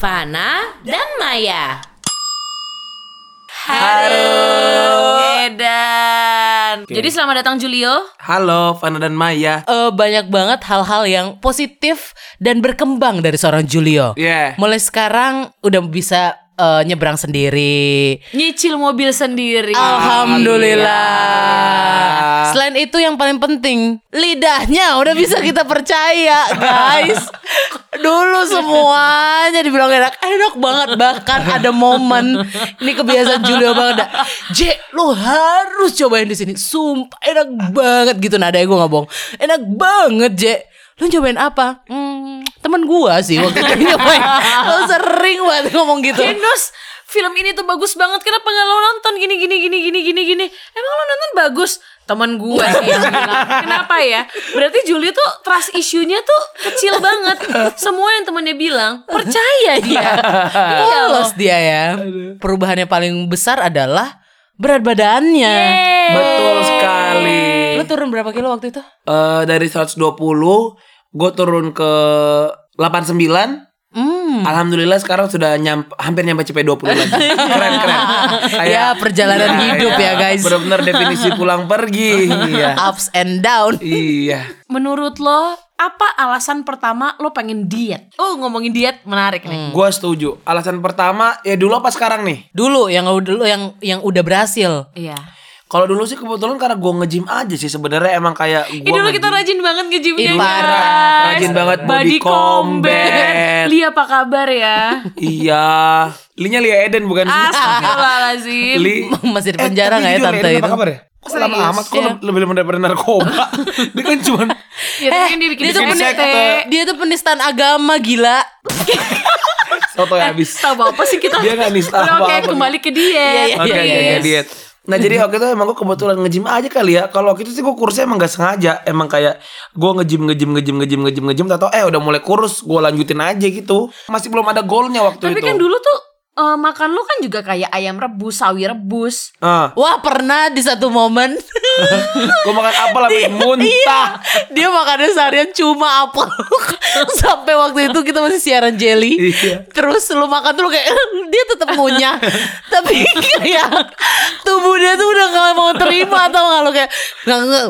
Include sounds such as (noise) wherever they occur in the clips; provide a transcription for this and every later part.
Fana dan Maya. Halo. Edan. Oke. Jadi selamat datang Julio. Halo, Fana dan Maya. Eh, banyak banget hal-hal yang positif dan berkembang dari seorang Julio. Yeah. Mulai sekarang udah bisa eh, nyebrang sendiri. Nyicil mobil sendiri. Alhamdulillah. Selain itu yang paling penting, lidahnya udah bisa kita percaya, guys. Dulu semuanya dibilang enak, enak banget. Bahkan ada momen ini kebiasaan Julio banget. dah. J, lu harus cobain di sini. Sumpah enak banget gitu nadanya gue nggak bohong. Enak banget, J. Lu cobain apa? Hmm, temen gua sih waktu itu nyobain. Lo sering banget ngomong gitu. Genos, film ini tuh bagus banget. Kenapa nggak lo nonton gini gini gini gini gini gini? Emang lo nonton bagus? Teman gue sih yang bilang. Kenapa ya? Berarti Julio tuh trust issue-nya tuh kecil banget. Semua yang temennya bilang percaya dia. iya loh. Polos dia ya. Perubahan yang paling besar adalah berat badannya. Yeay. Betul sekali. Turun berapa kilo waktu itu? Eh, dari 120, gue turun ke 89. Hmm. Alhamdulillah sekarang sudah nyampe, hampir nyampe CP 20 lagi. Keren keren. (laughs) Ya, perjalanan hidup ya, guys. Bener-bener definisi pulang pergi. iya. Ups and down. Iya. Menurut lo apa alasan pertama lo pengen diet? Oh ngomongin diet menarik nih. Gue setuju. Alasan pertama ya dulu apa sekarang nih? Dulu yang dulu yang yang udah berhasil. Iya. Kalau dulu sih kebetulan karena gue nge-gym aja sih sebenarnya emang kayak Ih, gue dulu kita rajin banget ke gymnya Ih, parah. guys. Rajin banget body combat. Li apa kabar ya? (laughs) Iya. Linya Lia Eden bukan sih? Astagfirullahaladzim. Li (laughs) Masih di penjara Eh, nggak ya tapi jujur, tante Eden itu? Apa kabar ya? Kok lama amat kok Iya. lebih lebih daripada narkoba. (laughs) Dia kan cuman Ya kan dia bikin dia tuh bikin penis- sekte. Dia tuh penistaan agama gila. soto ya habis. Tahu apa sih kita? Dia nggak nista Oke apa-apa. kembali ke diet. Iya, Oke, iya, oke, iya. oke, diet. Nah jadi waktu itu emang gue kebetulan nge-gym aja kali ya. Kalau waktu itu sih gue kurusnya emang gak sengaja. Emang kayak gue nge-gym, nge-gym, nge-gym, nge-gym, nge-gym, nge-gym Tau eh udah mulai kurus Gue lanjutin aja gitu. Masih belum ada goalnya waktu Tapi itu. kan dulu tuh eh, makan lu kan juga kayak ayam rebus, sawi rebus. ah, Wah pernah di satu momen (laughs) (laughs) Gue makan apel sampai muntah. Dia makannya seharian cuma apel. (laughs) Sampai waktu itu kita masih siaran jelly. Iya. Terus lu makan tuh lu kayak (laughs) Dia tetap ngunyah. Tapi kayak Tubuh dia tuh udah gak mau terima Atau gak lu kayak nggak nggak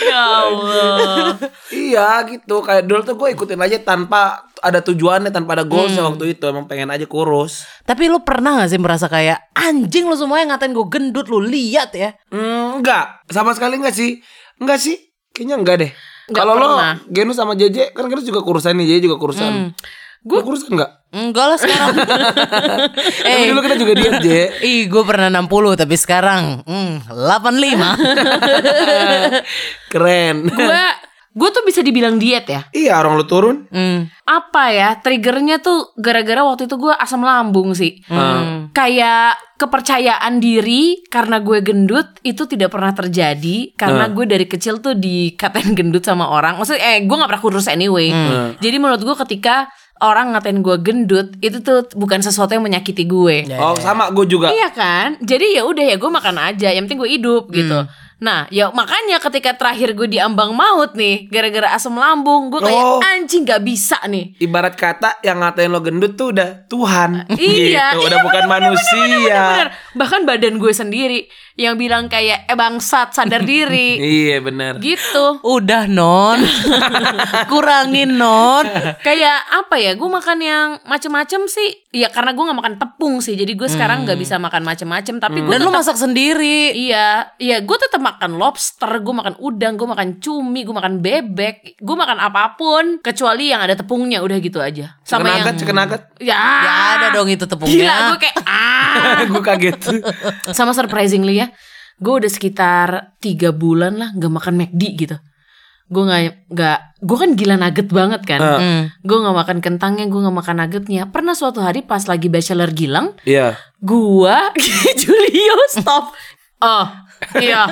Ya Allah. Iya gitu Kayak dulu tuh gue ikutin aja tanpa ada tujuannya Tanpa ada goalsnya Hmm. waktu itu Emang pengen aja kurus Tapi lu pernah gak sih merasa kayak Anjing lu semuanya ngatain gue gendut Lu lihat ya Hmm, enggak, sama sekali enggak sih. Enggak sih, kayaknya enggak deh. Kalau lo. Genus sama JJ kan Genus juga kurusan nih, JJ juga kurusan. Gue kurusan enggak? Enggak lah sekarang (laughs) Tapi Eh dulu kita juga diet, J. Ih gue pernah 60 Tapi sekarang hmm, 85 (laughs) Keren. Gue gue tuh bisa dibilang diet ya. iya, orang lu turun. hmm. Apa ya? Triggernya tuh gara-gara waktu itu gue asam lambung sih. Hmm. Kayak kepercayaan diri karena gue gendut itu tidak pernah terjadi karena gue dari kecil tuh dikatain gendut sama orang. Maksudnya eh gue nggak pernah kurus anyway. Jadi menurut gue ketika orang ngatain gue gendut itu tuh bukan sesuatu yang menyakiti gue. Oh, sama gue juga. Iya kan? Jadi ya udah ya gue makan aja, yang penting gue hidup gitu. Nah, ya makanya ketika terakhir gue diambang maut nih, gara-gara asam lambung, gue kayak Oh. anjing gak bisa nih. Ibarat kata yang ngatain lo gendut tuh udah Tuhan. (laughs) Iya, gitu. iya, udah bukan manusia. Bener. Bahkan badan gue sendiri yang bilang kayak eh bangsat sadar (laughs) diri. Iya, benar. gitu. Udah non (laughs) Kurangin non Kayak apa ya? Gue makan yang macem-macem sih. Ya karena gue nggak makan tepung sih. Jadi gue sekarang nggak bisa makan macem-macem. Tapi gue Dan tetap masak sendiri Iya, iya, gue tetap makan lobster, gue makan udang, gue makan cumi, gue makan bebek, gue makan apa pun kecuali yang ada tepungnya, udah gitu aja. Chicken Sama nugget, yang chicken nugget. ya, Ya ada dong itu Gila, tepungnya gue kayak (laughs) ah. gue kaget. Sama surprisingly ya, gue udah sekitar tiga bulan lah gak makan McD gitu. Gue nggak nggak, gue kan gila nugget banget kan. Ah. Hmm. Gue nggak makan kentangnya, gue nggak makan nuggetnya. Pernah suatu hari pas lagi bachelor Gilang, Iya. gua (laughs) Julio stop oh iya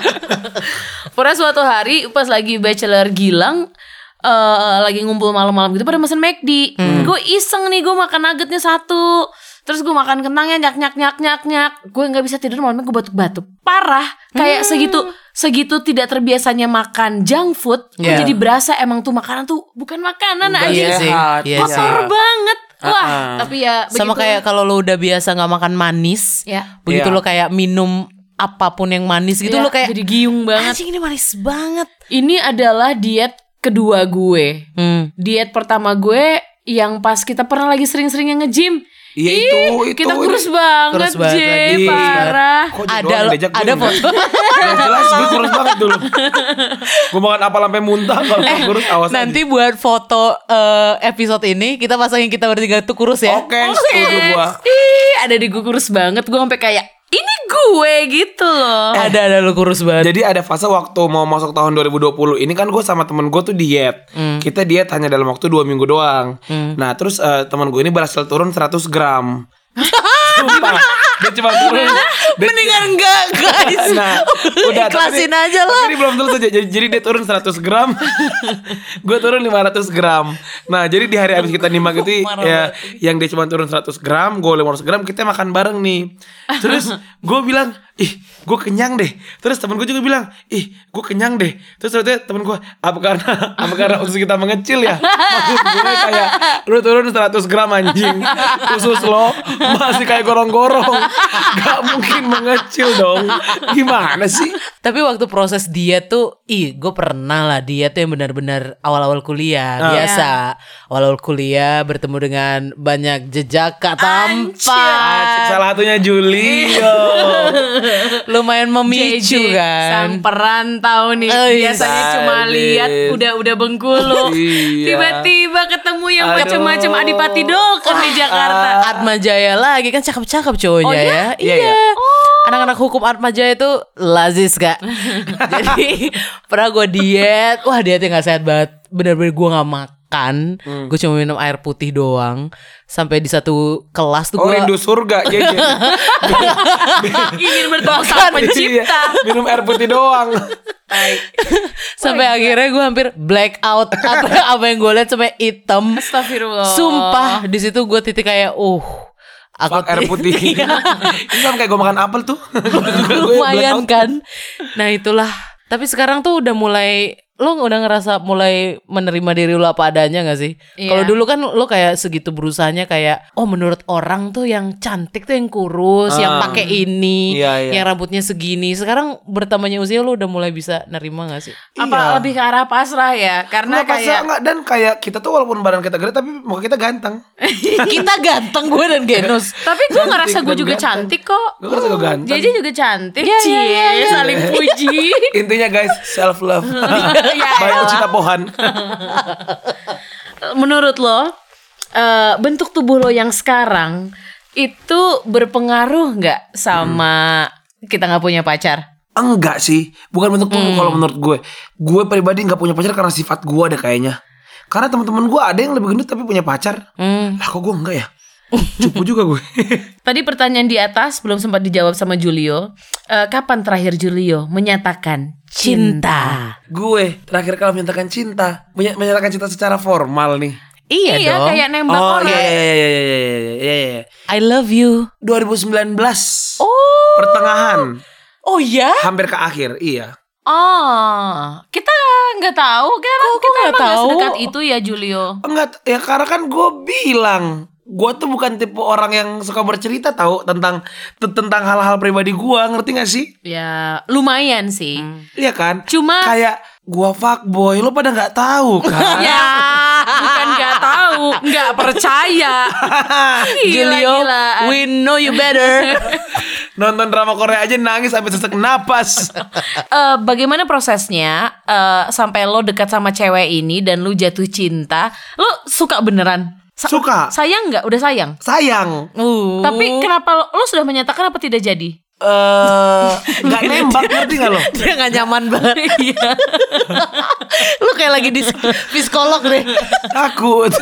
pernah suatu hari pas lagi bachelor Gilang eh lagi ngumpul malam-malam gitu pada mesen McD gue iseng nih gue makan nuggetnya satu Terus gue makan kentangnya nyak nyak nyak nyak nyak. Gue nggak bisa tidur malamnya gue batuk-batuk. Parah. Kayak segitu segitu tidak terbiasanya makan junk food. Gue Iya. jadi berasa emang tuh makanan tuh bukan makanan Enggak aja. Iya sih, sehat. iya Kotor banget. Wah, Uh-uh. tapi ya Sama begitu. kayak kalau lo udah biasa nggak makan manis, Ya. begitu Iya. lo kayak minum apa pun yang manis gitu Ya, lo kayak jadi giung banget. anjing ini manis banget. Ini adalah diet kedua gue. Hmm. Diet pertama gue yang pas kita pernah lagi sering-seringnya nge-gym. Iya itu, itu. kita kurus banget, Kurus banget J, lagi. parah. Kok Ada lo- ada foto. Yang jelas gue kurus banget dulu. (laughs) gue makan apa sampai muntah kalau nggak kurus awas aja. Nanti buat foto eh, episode ini kita pasangin kita bertiga tuh kurus ya. Oke, setuju gue. Ih, ada di gue kurus banget. Gue sampai kayak gue gitu loh. Ada ada lo kurus banget. Jadi ada fase waktu mau masuk tahun 2020 ini kan gue sama temen gue tuh diet. Kita diet hanya dalam waktu dua minggu doang. Nah terus eh, temen gue ini berhasil turun 100 gram. (laughs) Sumpah, dia cuma turun. dia- Mendingan enggak guys. Nah, udah tapi ikhlasin ini- aja lah. tapi Ini belum selesai. Jadi, jadi dia turun 100 gram. (laughs) gue turun 500 gram. Nah, jadi di hari habis kita nimbang itu ya yang dia cuma turun 100 gram, gue 500 gram, kita makan bareng nih. Terus gue bilang, "Ih, gue kenyang deh." Terus temen gue juga bilang, "Ih, gue kenyang deh." Terus ternyata temen gue, "Apa karena (laughs) apa karena usus kita mengecil ya?" Maksud gue kayak lu turun 100 gram anjing. Usus lo masih kayak gorong-gorong. Gak mungkin mengecil dong. Gimana sih? Tapi waktu proses diet tuh, ih, gue pernah lah diet tuh yang benar-benar awal-awal kuliah, Ah. biasa. Awal-awal kuliah bertemu dengan banyak jejak tampan, salah satunya Julio. (laughs) lumayan memicu JJ, sang kan. perantau nih. Oh, iya. Biasanya cuma Sadis. lihat udah-udah Bengkulu. (laughs) Iya. Tiba-tiba ketemu yang macam-macam Adipati Dolken di Jakarta. Atma Jaya lagi kan cakep-cakep cowoknya Oh, ya. iya? Iya, Iya. iya. Anak-anak hukum Atma Jaya itu lazis kak. (laughs) Jadi pernah gue diet, wah dietnya nggak sehat banget. Bener-bener gue nggak makan, Hmm. gue cuma minum air putih doang. Sampai di satu kelas tuh Oh gue rindu surga JJ. (laughs) Ingin berdosa Iya, pencipta. minum air putih doang. (laughs) sampai akhirnya gue hampir black out (laughs) apa apa yang gue lihat sampai hitam. Astagfirullah. Sumpah di situ gue titik kayak uh aku Fuck air putih. Ini sama kayak gue makan apel tuh. Lumayan kan nah itulah tapi sekarang tuh udah mulai lo udah ngerasa mulai menerima diri lo apa adanya gak sih Iya. kalau dulu kan lo kayak segitu berusahanya kayak oh menurut orang tuh yang cantik tuh yang kurus yang Ah. pakai ini Iya, iya. yang rambutnya segini sekarang bertambahnya usia lo udah mulai bisa nerima gak sih Apa Iya. lebih ke arah pasrah ya? Karena Nggak, kayak enggak dan kayak kita tuh walaupun badan kita gede tapi muka kita ganteng. (laughs) kita ganteng gue dan Genos (laughs) Tapi gue ngerasa gue juga ganteng. cantik kok. Gue ngerasa gue ganteng. JJ juga cantik. Iya, iya, Cie, iya, iya. saling puji. (laughs) Intinya guys self love. Ya elah. Cita Pohan. (laughs) Menurut lo, eh, bentuk tubuh lo yang sekarang itu berpengaruh nggak sama kita nggak punya pacar? Enggak sih, bukan bentuk tubuh Hmm. kalau menurut gue. Gue pribadi nggak punya pacar karena sifat gue ada kayaknya. Karena teman-teman gue ada yang lebih gendut tapi punya pacar. hmm. Lah kok gue enggak ya? Cupu juga gue. (laughs) Tadi pertanyaan di atas belum sempat dijawab sama Julio. Eh, kapan terakhir Julio menyatakan cinta. Gue terakhir kali menyatakan cinta, menyatakan cinta secara formal nih. Iya, iya dong. kayak nembak oh, orang. Iya, iya, iya, iya, iya, iya. iya, iya, iya. I love you. 2019. Oh. Pertengahan. Oh ya? Hampir ke akhir, iya. Oh, kita nggak tahu, kita, oh, kita gak emang tahu. gak sedekat itu ya Julio. Enggak, ya karena kan gue bilang gue tuh bukan tipe orang yang suka bercerita tahu tentang tentang hal-hal pribadi gue ngerti gak sih Ya lumayan sih. iya kan Cuma- kayak gue fuckboy lo pada nggak tahu (laughs) kan Ya, bukan nggak tahu, nggak percaya. (laughs) Gila, Julio gila. we know you better (laughs) nonton drama Korea aja nangis sampai sesak napas Eh, bagaimana prosesnya eh, sampai lo dekat sama cewek ini dan lo jatuh cinta? Lo suka beneran? Sa- Suka. Sayang nggak? Udah sayang. sayang uh. Tapi kenapa lo, lo sudah menyatakan apa tidak jadi? eh (laughs) nggak nembak ngerti gak lo dia gak nyaman banget (laughs) Iya. (laughs) lu kayak lagi di psikolog deh takut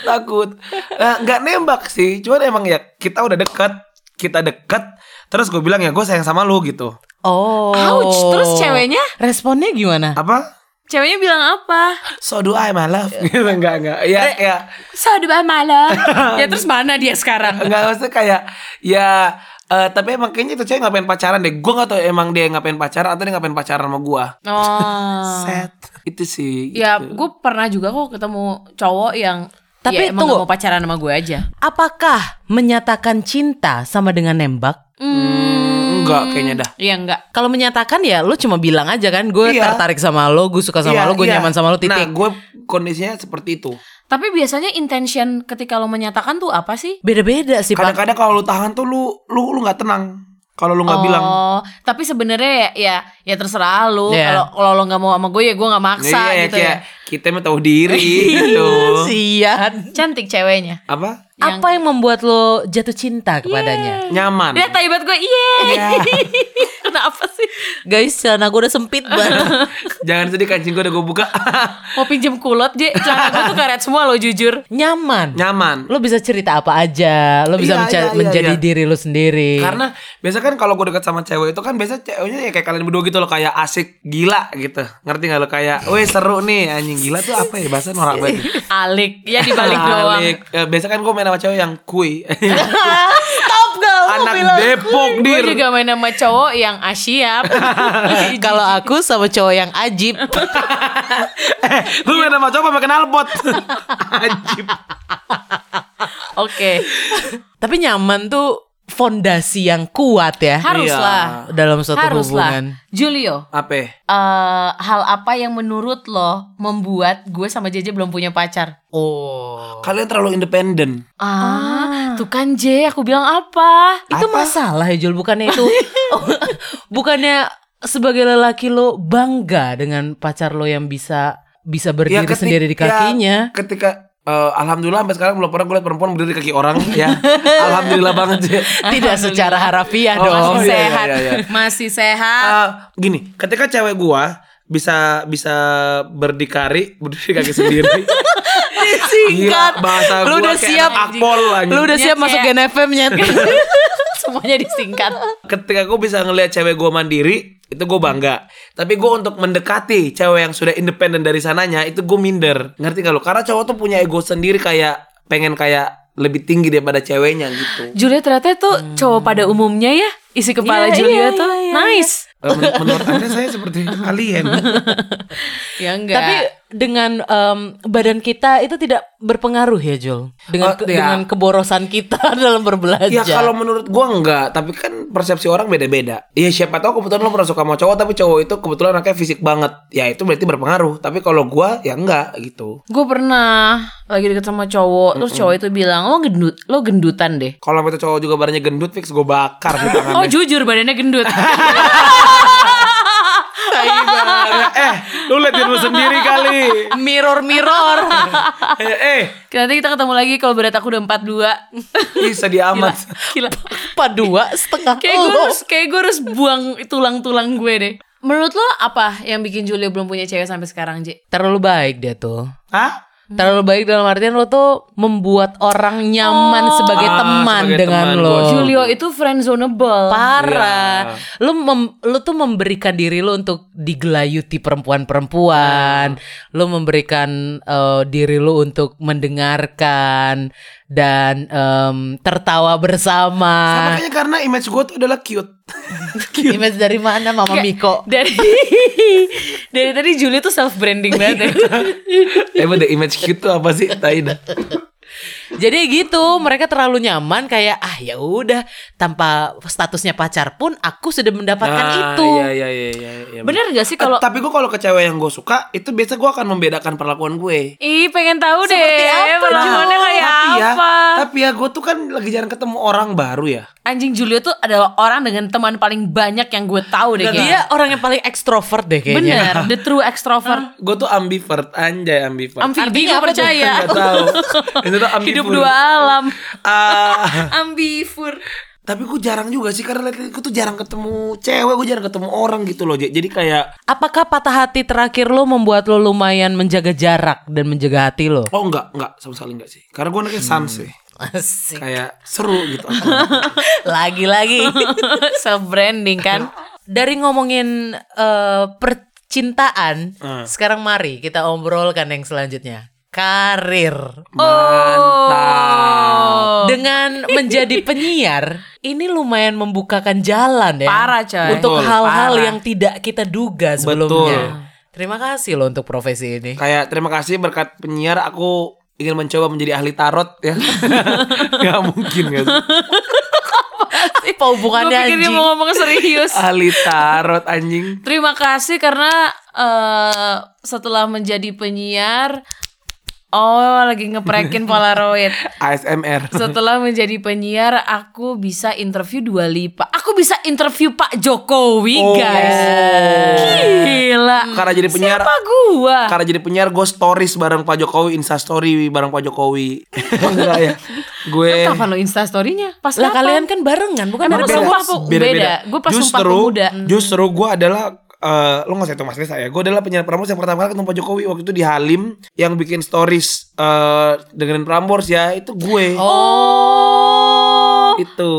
takut Eh, nggak nembak sih cuman emang ya kita udah dekat kita dekat terus gue bilang ya gue sayang sama lu gitu oh Ouch, terus ceweknya? responnya gimana apa Ceweknya bilang apa? So do I my love (laughs) gitu enggak enggak. Ya Eh. kayak So do I malam. (laughs) ya terus mana dia sekarang? enggak maksudnya kayak ya eh, tapi emang kayaknya itu cewek ngapain pacaran deh. Gue gak tau emang dia ngapain pacaran atau dia ngapain pacaran sama gue. Oh. (laughs) Set. Itu sih. Ya, gitu. gue pernah juga kok ketemu cowok yang Tapi ya, emang tunggu. gak mau pacaran sama gue aja. Apakah menyatakan cinta sama dengan nembak? Hmm, enggak kayaknya dah. Iya enggak. Kalau menyatakan ya lu cuma bilang aja kan gue Iya. tertarik sama lo, gue suka sama Iya, lo, gue iya. nyaman sama lo Nah, titik. gue kondisinya seperti itu. Tapi biasanya intention ketika lo menyatakan tuh apa sih? Beda-beda sih Pak. Kadang-kadang kalau lu tahan tuh lu lu lu nggak tenang. Kalau lu nggak bilang. Oh, tapi sebenarnya ya, ya ya terserah lu. Iya. Kalau kalau lo nggak mau sama gue ya gue nggak maksa Iya, gitu kayak ya. kita mah tahu diri (laughs) gitu. Sian. Cantik ceweknya. Apa? Yang- Apa yang membuat lo jatuh cinta kepadanya? Nyaman. Dia taibat gue, iya. Iya. (laughs) Kenapa sih? Guys, celana gue udah sempit banget. (laughs) Jangan sedih kancing gue udah gue buka. (laughs) Mau pinjem kulot, J. Celana gue tuh karet semua lo jujur. Nyaman. Nyaman. Lo bisa cerita apa aja, lo bisa menca- iya, iya, menjadi iya. diri lo sendiri. Karena biasa kan kalau gue dekat sama cewek itu kan biasa ceweknya ya kayak kalian berdua gitu loh kayak asik gila gitu. Ngerti gak lo kayak, weh seru nih anjing gila tuh apa ya bahasa norak banget. Alik, ya dibalik doang. Alik. Eh, biasa kan gue main sama cewek yang kui. (laughs) Stop gak Anak bilang Depok Gue dir. juga main sama cowok yang asyap. (laughs) Kalau aku sama cowok yang ajib (laughs) eh, lu main sama cowok pakai knalpot. Anjib. Oke, Tapi nyaman tuh fondasi yang kuat ya haruslah. Dalam suatu Haruslah. hubungan Julio, Apa? eh, hal apa yang menurut lo membuat gue sama JJ belum punya pacar? Oh Kalian terlalu independen. Ah, tuh kan J, aku bilang apa? Itu masalah ya Jul Bukannya itu (laughs) Oh, Bukannya sebagai lelaki lo bangga dengan pacar lo yang bisa bisa berdiri ketik- sendiri di ya, kakinya ketika eh, alhamdulillah sampai sekarang belum pernah gue liat perempuan berdiri di kaki orang ya. (laughs) alhamdulillah banget sih. Tidak secara harafiah Oh, dong Masih iya, iya, sehat, iya, iya. masih sehat. Eh, gini, ketika cewek gua bisa bisa berdikari berdiri di kaki sendiri. Singkat (laughs) Gila, bahasa Lu gua udah kayak siap akpol anjing. Lu udah siap Nyet, masuk ya. Gen FM nyet Semuanya disingkat. Ketika gue bisa ngelihat cewek gua mandiri, itu gue bangga. Tapi gue untuk mendekati cewek yang sudah independen dari sananya, itu gue minder. Ngerti gak lo? Karena cowok tuh punya ego sendiri kayak pengen kayak lebih tinggi daripada ceweknya gitu. Julia ternyata tuh cowok pada umumnya ya. Isi kepala Iya, Julia iya, tuh iya, iya, nice. Men- menurut anda saya seperti alien. (laughs) Ya enggak. Tapi dengan em, badan kita itu tidak berpengaruh ya Jul Dengan Oh, ke- iya. dengan keborosan kita (laughs) dalam berbelanja Ya kalau menurut gua enggak, tapi kan persepsi orang beda-beda. Iya siapa tahu kebetulan lo pernah suka sama cowok tapi cowok itu kebetulan anaknya fisik banget. Ya itu berarti berpengaruh. Tapi kalau gua ya enggak gitu. gue pernah lagi deket sama cowok, terus cowok itu bilang lo gendut, lo gendutan deh. Kalau itu cowok juga badannya gendut fix gua bakar di tangannya. Oh jujur badannya gendut. (laughs) eh, lu lihat diri lu sendiri kali. Mirror mirror eh, (laughs) eh, Nanti kita ketemu lagi kalau berat aku udah 42 ih sedih (laughs) amat. Gila. Empat dua setengah Kayak gue harus, kayak gue harus buang tulang-tulang gue deh. Menurut lo apa yang bikin Julia belum punya cewek sampai sekarang, J? Terlalu baik dia tuh Hah? Terlalu baik dalam artian lo tuh membuat orang nyaman sebagai Ah, teman sebagai dengan teman, lo. Julio itu friendzoneable. Parah. Lu mem- lu tuh memberikan diri lu untuk digelayuti perempuan-perempuan. Lu memberikan eh, diri lu untuk mendengarkan dan em, tertawa Sama bersama. kayaknya karena image gua tuh adalah cute. (laughs) Image dari mana Mama Kayak- Miko? (laughs) Dari dari tadi Julia tuh self branding banget ya. (laughs) Emang the image cute tuh apa sih? Tai dah. Jadi gitu, mereka terlalu nyaman kayak ah ya udah tanpa statusnya pacar pun aku sudah mendapatkan Ah, itu. Iya iya iya iya. iya. Bener gak sih Eh, kalau tapi gue kalau ke cewek yang gue suka itu biasa gue akan membedakan perlakuan gue. Ih pengen tahu deh Seperti apa, Jul? kayak tapi ya, apa tapi ya gue tuh kan lagi jarang ketemu orang baru ya. Anjing Julio tuh adalah orang dengan teman paling banyak yang gue tahu deh Dan dia orang yang paling ekstrovert deh kayaknya. Bener, the true extrovert Gue tuh ambivert, anjay ambivert. Amfibi Artinya apa tuh? percaya Gak tahu. (laughs) Itu tuh ambivert. Hidup dua alam (laughs) Ah, (laughs) Ambivur tapi gue jarang juga sih karena gue tuh jarang ketemu cewek, gue jarang ketemu orang gitu loh. Jadi kayak Apakah patah hati terakhir lo membuat lo lumayan menjaga jarak dan menjaga hati lo? oh enggak, enggak sama sekali enggak sih. Karena gue anaknya sans sih. Asik. Kayak seru gitu. (laughs) Lagi-lagi. Self branding kan Dari ngomongin eh, cintaan. Hmm. Sekarang mari kita obrolkan yang selanjutnya. Karir. Mantap. Dengan menjadi penyiar, ini lumayan membukakan jalan ya. Parah, coy. Untuk Betul, hal-hal yang tidak kita duga sebelumnya. Terima kasih loh untuk profesi ini. Kayak terima kasih berkat penyiar aku ingin mencoba menjadi ahli tarot ya. (laughs) Gak mungkin kan. Apa hubungannya Gue pikir dia anjing? mau ngomong serius. ahli tarot anjing. Terima kasih karena eh, setelah menjadi penyiar, oh lagi ngeprekin Polaroid. (laughs) ASMR. Setelah menjadi penyiar, aku bisa interview Dua Lipa. Aku bisa interview Pak Jokowi, Oh. guys. Gila. Karena jadi penyiar Siapa gua? karena jadi penyiar gue stories bareng Pak Jokowi, Insta story bareng Pak Jokowi. Enggak ya. Gue Kapan lo Insta story-nya? Pas Lah kapan? kalian kan barengan, bukan Emang sumpah po- beda. Gue pas sumpah justru, pemuda. Justru gue adalah eh lo gak usah itu mas Risa ya Gue adalah penyiar Prambors yang pertama kali ketemu Pak Jokowi Waktu itu di Halim Yang bikin stories eh dengerin Prambors ya Itu gue Oh. Itu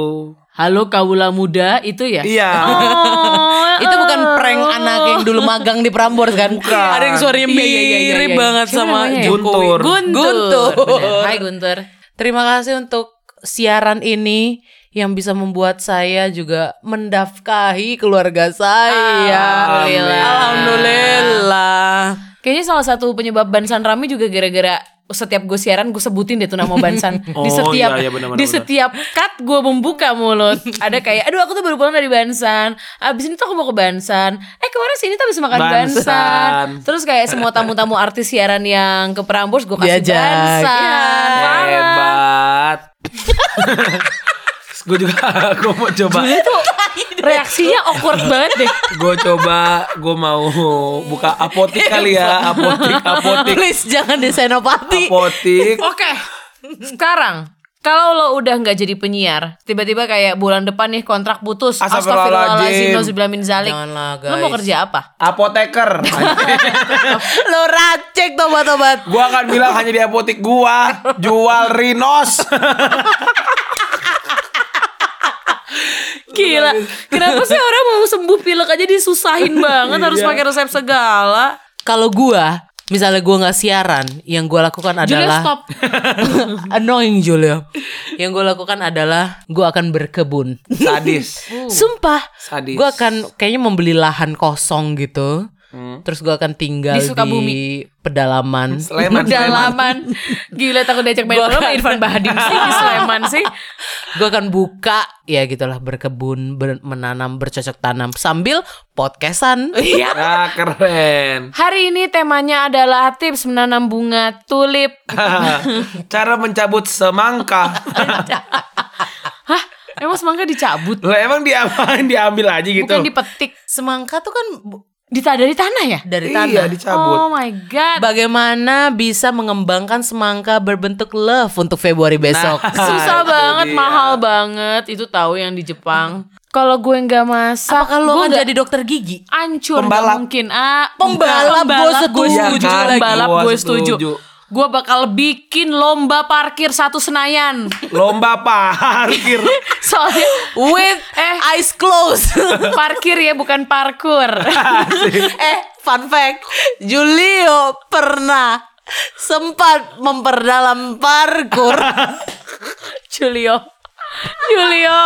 Halo Kawula Muda itu ya? Iya Oh. (laughs) Itu bukan prank anak yang dulu magang di Prambors kan? Bukan. Ada yang suaranya Iya, iya, iya, iya, mirip iya. banget Siapa sama namanya ya? Guntur. Guntur. Guntur. Bener. Hai Guntur. Terima kasih untuk siaran ini yang bisa membuat saya juga mendafkahi keluarga saya. Alhamdulillah. Alhamdulillah. Kayaknya salah satu penyebab Bansan rame juga gara-gara setiap gue siaran gue sebutin deh tuh nama Bansan (laughs) di Oh, setiap iya, iya, benar, benar, di benar. setiap cut gue membuka mulut ada kayak aduh aku tuh baru pulang dari Bansan abis ini tuh aku mau ke Bansan eh kemarin sini tuh habis makan Bansan. Bansan terus kayak semua tamu-tamu artis siaran yang ke Prambors gue kasih Diajak. Bansan Iya. Parah. Hebat (laughs) Gue juga (laughs) Gue mau coba Julia tuh reaksinya awkward banget deh Gue coba Gue mau buka apotik (laughs) kali ya Apotik Apotik Please jangan di Senopati. Apotik Oke, sekarang kalau lo udah nggak jadi penyiar, tiba-tiba kayak bulan depan nih kontrak putus, Astagfirullahaladzim. astagfirullahaladzim, nauzubillah min zalik. Janganlah, Lo mau guys. kerja apa? Apoteker (laughs) Lo racek tobat-tobat. Gua akan bilang hanya di apotik gua jual rinos. Gila, kenapa sih orang mau sembuh pilek aja disusahin (laughs) banget harus Iya. pakai resep segala? Kalau gua, misalnya gua nggak siaran, yang gua lakukan Julia adalah stop. (laughs) annoying Julia. Yang gue lakukan adalah gue akan berkebun. Sadis. (laughs) Sumpah, Sadis. gue akan kayaknya membeli lahan kosong gitu. Terus gue akan tinggal Di di, Sukabumi. pedalaman. (laughs) Sleman, Sleman. Pedalaman. Gila takut diajak main kan- Irfan Bahadim sih di (laughs) Sleman sih. gue akan buka ya gitulah berkebun, ber- menanam, bercocok tanam sambil podcastan. (laughs) Iya. Ah, keren. Hari ini temanya adalah tips menanam bunga tulip. Cara mencabut semangka. Hah? Emang semangka dicabut? Lah emang diapain diambil aja gitu. Bukan dipetik. Semangka tuh kan Dita dari tanah ya? dari Iya, tanah. dicabut. Oh my god. Bagaimana bisa mengembangkan semangka berbentuk love untuk Februari besok? (laughs) Susah itu banget, dia. mahal banget. Itu tahu yang di Jepang. Kalau gue nggak masak, Apakah lo gue nggak jadi dokter gigi? hancur nggak Pembalap. mungkin. Ah, Pembalap, gue setuju Iya lagi. kan? Pembalap gue setuju. setuju. Gue bakal bikin lomba parkir satu Senayan. Lomba parkir. (laughs) Soalnya With Eh. eyes closed. (laughs) parkir ya bukan parkur. (laughs) eh, fun fact, Julio pernah sempat memperdalam parkur. Julio. Julio.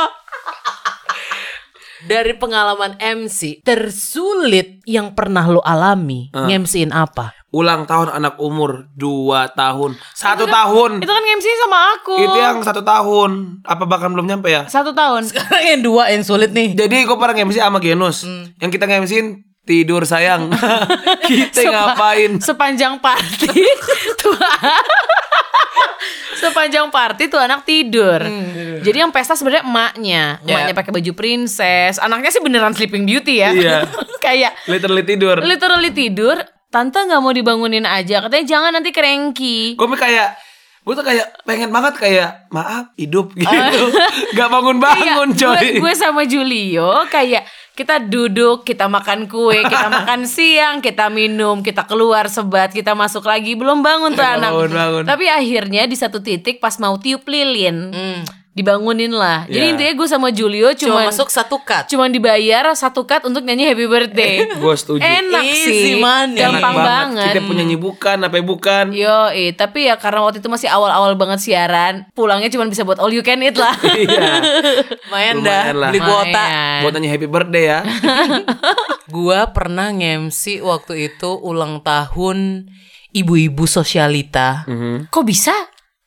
Dari pengalaman MC tersulit yang pernah lo alami, ngemsiin apa? Ulang tahun anak umur 2 tahun. Satu tahun. Itu kan MC sama aku. Itu yang satu tahun. Apa bahkan belum nyampe ya? Satu tahun. Sekarang yang dua yang sulit nih. Jadi gue pernah MC sama Genus. Yang kita MC-in tidur sayang. (laughs) kita Sepa- ngapain? Sepanjang party (laughs) tuh Sepanjang party tuh anak tidur. Jadi yang pesta sebenarnya emaknya. Emaknya pakai baju princess. Anaknya sih beneran sleeping beauty ya. Iya. (laughs) Kayak Literally tidur. literally tidur. Tante nggak mau dibangunin aja. Katanya jangan nanti cranky. Gue kayak gue tuh kayak pengen banget kayak maaf hidup gitu. Gak bangun-bangun Iya, coy. gue, gue sama Julio kayak kita duduk, kita makan kue, kita (laughs) makan siang, kita minum, kita keluar sebat, kita masuk lagi, belum bangun tuh anak. Bangun, bangun. Tapi akhirnya di satu titik pas mau tiup lilin, Hmm. Dibangunin lah. Jadi Iya. intinya gue sama Julio Cuma cuma masuk satu cut. cuma dibayar satu cut untuk nyanyi Happy Birthday. (laughs) Gue setuju. Enak Easy sih, money. gampang Enak banget. Kita punya bukan, apa bukan. Yo, eh, tapi ya karena waktu itu masih awal-awal banget siaran, pulangnya cuma bisa buat all you can eat lah. (laughs) Iya. Dah lah. beli kuota. Buat nanya happy birthday ya. (laughs) Gua pernah ngemsi waktu itu ulang tahun ibu-ibu sosialita. Mhm. Kok bisa?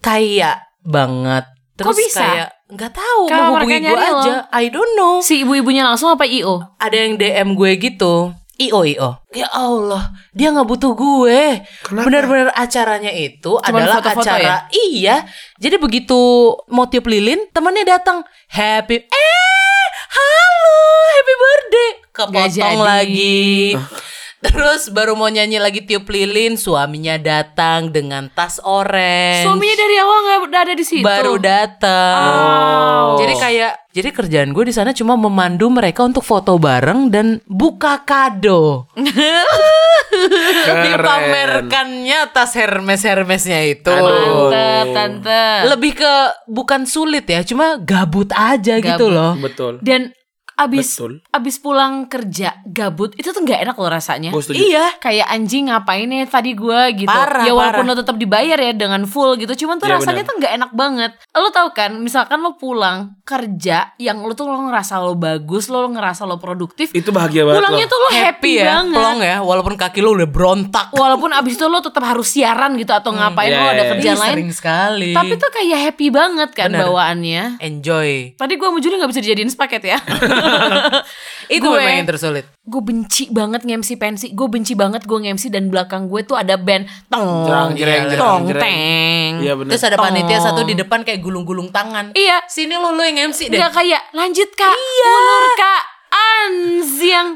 Kayak banget. Terus Kok bisa? kayak nggak tahu Kenapa mau hubungi gue nyari lo? aja. I don't know. Si ibu-ibunya langsung apa IO? Ada yang DM gue gitu. Io Io. Ya Allah, dia nggak butuh gue. Kenapa? Benar-benar acaranya itu Cuman adalah foto-foto acara. Iya. Jadi begitu mau tiup lilin, temannya datang. Happy eh halo, happy birthday. Kepotong lagi. (laughs) Terus baru mau nyanyi lagi tiup lilin, suaminya datang dengan tas orange. Suaminya dari awal nggak ada di situ. baru datang. Oh. Jadi kayak jadi kerjaan gue di sana cuma memandu mereka untuk foto bareng dan buka kado. (laughs) Dipamerkannya tas Hermes Hermesnya itu. Aduh. Tante, tante. Lebih ke bukan sulit ya, cuma gabut aja gitu Gabut. loh. Betul. Dan abis Betul. abis pulang kerja gabut itu tuh nggak enak loh rasanya. Gue setuju. Iya. Kayak anjing ngapain ya tadi gua gitu. Parah, ya walaupun parah. lo tetap dibayar ya dengan full gitu. Cuman tuh Iya, rasanya benar. tuh nggak enak banget. Lo tau kan, misalkan lo pulang kerja yang lo tuh lo ngerasa lo bagus, lo ngerasa lo produktif. Itu bahagia banget Pulangnya loh. tuh lo happy, ya, banget. plong ya, walaupun kaki lo udah berontak. Walaupun abis itu lo tetap harus siaran gitu atau ngapain Iya, lo ada iya, kerjaan Ih, lain. sering sekali. Tapi tuh kayak happy banget kan Bener. bawaannya. enjoy. Tadi gue sama Juli gak bisa dijadiin sepaket ya. (laughs) (laughs) Itu Gue- memang yang tersulit. gue benci banget nge-MC pensi. Gue benci banget gue nge-MC dan belakang gue tuh ada band tong Jerang, jereng, jerang, tong jereng. teng. Iya. Terus ada panitia Tong. satu di depan kayak gulung-gulung tangan. Iya. Sini lo lo yang MC deh. Enggak kayak lanjut kak, iya. ulur kak, anziang.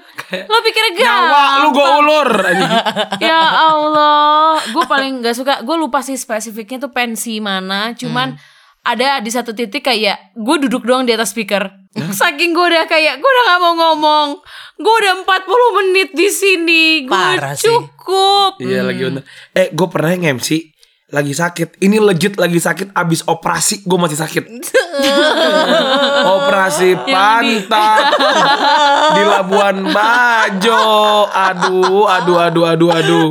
Lo pikirnya gampang. Nyawa lu gue ulur. (laughs) ya Allah, gue paling nggak suka. Gue lupa sih spesifiknya tuh pensi mana. Cuman ada di satu titik kayak gue duduk doang di atas speaker. Saking gue udah kayak gue udah nggak mau ngomong. Gue udah 40 menit di sini. Gue Parah sih. cukup. Iya lagi bener. Eh gue pernah nge-MC lagi sakit. Ini legit lagi sakit abis operasi gue masih sakit. (laughs) operasi pantat di Labuan Bajo. Aduh, aduh, aduh, aduh, aduh.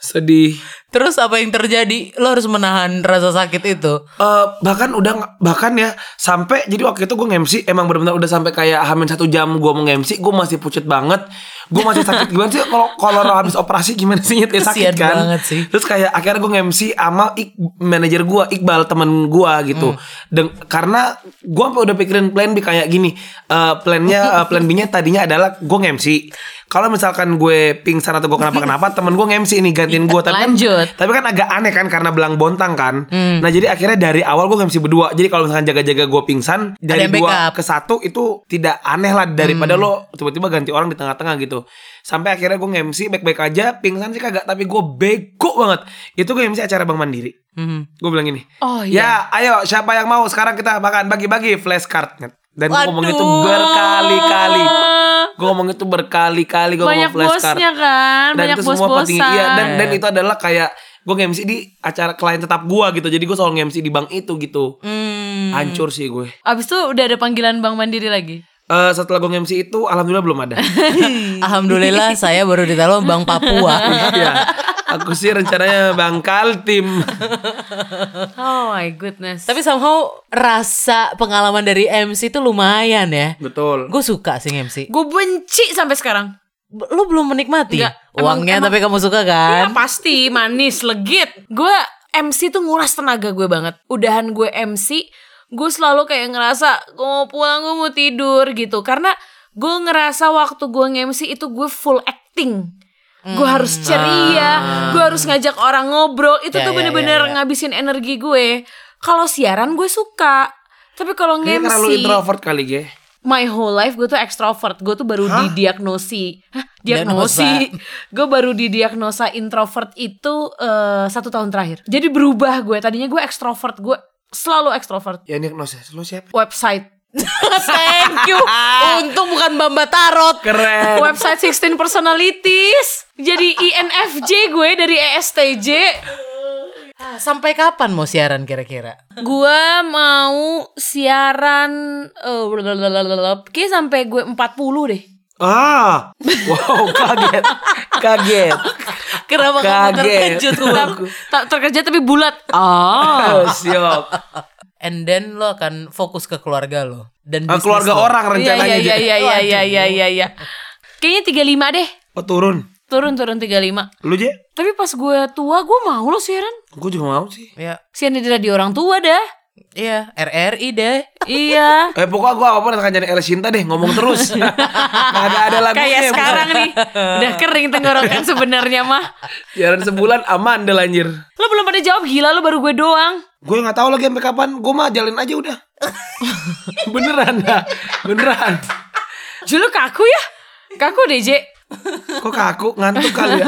Sedih. Terus apa yang terjadi? Lo harus menahan rasa sakit itu. Eh, bahkan udah bahkan ya sampai jadi waktu itu gue nge-MC emang benar-benar udah sampai kayak hamin satu jam gue mau nge-MC gue masih pucet banget gue masih sakit gimana sih kalau kalau lo habis operasi gimana sih ya sakit kan banget sih. terus kayak akhirnya gue nge-MC sama ik, manajer gue Iqbal temen gue gitu Hmm. dan karena gue sampai udah pikirin plan B kayak gini Eh, plannya eh, plan B-nya tadinya adalah gue nge-MC kalau misalkan gue pingsan atau gue kenapa-kenapa (laughs) temen gue nge-MC ini gantiin gue tapi kan tapi kan agak aneh kan karena belang bontang kan. Hmm. Nah jadi akhirnya dari awal gue nge-MC berdua. Jadi kalau misalkan jaga-jaga gue pingsan dari dua ke satu itu tidak aneh lah daripada Hmm. lo tiba-tiba ganti orang di tengah-tengah gitu. Sampai akhirnya gue nge-MC baik-baik aja, pingsan sih kagak, tapi gue bego banget. Itu gue MC acara Bank Mandiri. Mhm. Gue bilang gini. Oh Ya, ayo siapa yang mau sekarang kita makan bagi-bagi flashcard. Dan gue ngomong itu berkali-kali. Gue ngomong itu berkali-kali gue ngomong flashcard bosnya kan, dan banyak itu semua petinggi iya dan dan itu adalah kayak gue nge-MC di acara klien tetap gue gitu jadi gue selalu nge-MC di bank itu gitu Hmm. hancur sih gue Abis itu udah ada panggilan Bank Mandiri lagi. Eh, setelah gue nge-MC itu alhamdulillah belum ada (laughs) Alhamdulillah saya baru ditaruh Bank Papua. Iya aku sih rencananya bang Kaltim Oh my goodness. Tapi somehow rasa pengalaman dari MC itu lumayan ya. betul Gue suka sih MC. gue benci sampai sekarang. B- Lu belum menikmati Enggak, emang- uangnya emang- tapi kamu suka kan? Ya pasti manis, legit. Gue MC tuh nguras tenaga gue banget. Udahan gue MC, gue selalu kayak ngerasa gue mau pulang, gue mau tidur gitu. Karena gue ngerasa waktu gue nge-MC itu gue full acting. Gue Hmm. harus ceria, gue harus ngajak orang ngobrol. Itu Ya, tuh ya, bener-bener ya, ya. ngabisin energi gue. Kalau siaran gue suka. Tapi kalau karena lu nge-MC, introvert kali ge my whole life gue tuh extrovert. Gue tuh baru didiagnosi. Hah? Diagnosa. Diagnosi. (laughs) gue baru didiagnosa introvert itu eh, satu tahun terakhir. Jadi berubah gue. Tadinya gue extrovert. Gue selalu extrovert. ya diagnosis lu siapa Website. (laughs) Thank you. (laughs) Untung bukan Bamba Tarot. keren Website 16 personalities. Jadi INFJ gue dari ESTJ. Ah, Sampai kapan mau siaran kira-kira? Gua mau siaran eh blablabla, kayak sampai gue 40 deh. Ah, wow kaget, kaget. Kenapa kamu Kaget. terkejut? Bang? Tak terkerja tapi bulat. Ah. Oh, siap. And then lo akan fokus ke keluarga lo dan Ah, keluarga lo. orang Iya rencananya. iya iya J. iya iya iya iya iya iya. Kayaknya 35 deh. Oh turun. Turun turun 35. Lu Je? Tapi pas gue tua gue mau loh siaran. Gue juga mau sih. Ya, Siaran di radio orang tua dah. Iya RRI deh. Iya. (laughs) Eh pokoknya gue apa akan jadi El Sinta deh ngomong terus. (laughs) Gak ada ada lagunya. Kayak sekarang nih. Udah kering tenggorokan sebenarnya mah. Siaran sebulan aman deh anjir. Lo belum pada jawab gila lo baru gue doang. Gue nggak tahu lagi sampai kapan. Gue mah jalin aja udah. (laughs) Beneran dah. Beneran. Julu kaku ya? Kaku deh. Kok kaku ngantuk kali ya.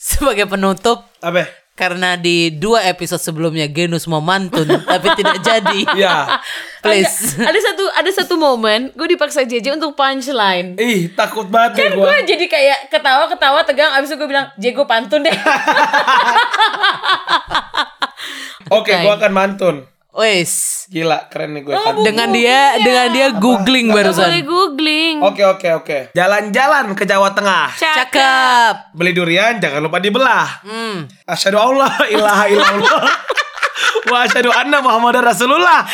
Sebagai penutup Apa? Karena di dua episode sebelumnya Genus mau mantun (laughs) tapi tidak jadi. Ya. (laughs) Please. Ada satu ada satu momen gue dipaksa JJ untuk punchline. Ih takut banget Kan gue. gue jadi kayak ketawa-ketawa tegang abis itu gue bilang Je gue pantun deh. (laughs) Oke gue akan mantun. Wes. Gila keren nih gue. Dengan dia dengan dia googling Boleh barusan. googling. Oke oke oke. Jalan-jalan ke Jawa Tengah. Cakep. Beli durian jangan lupa dibelah. Hmm. Asyhadu Allah ilaha illallah. (laughs) Wa asyhadu anna Muhammadar Rasulullah.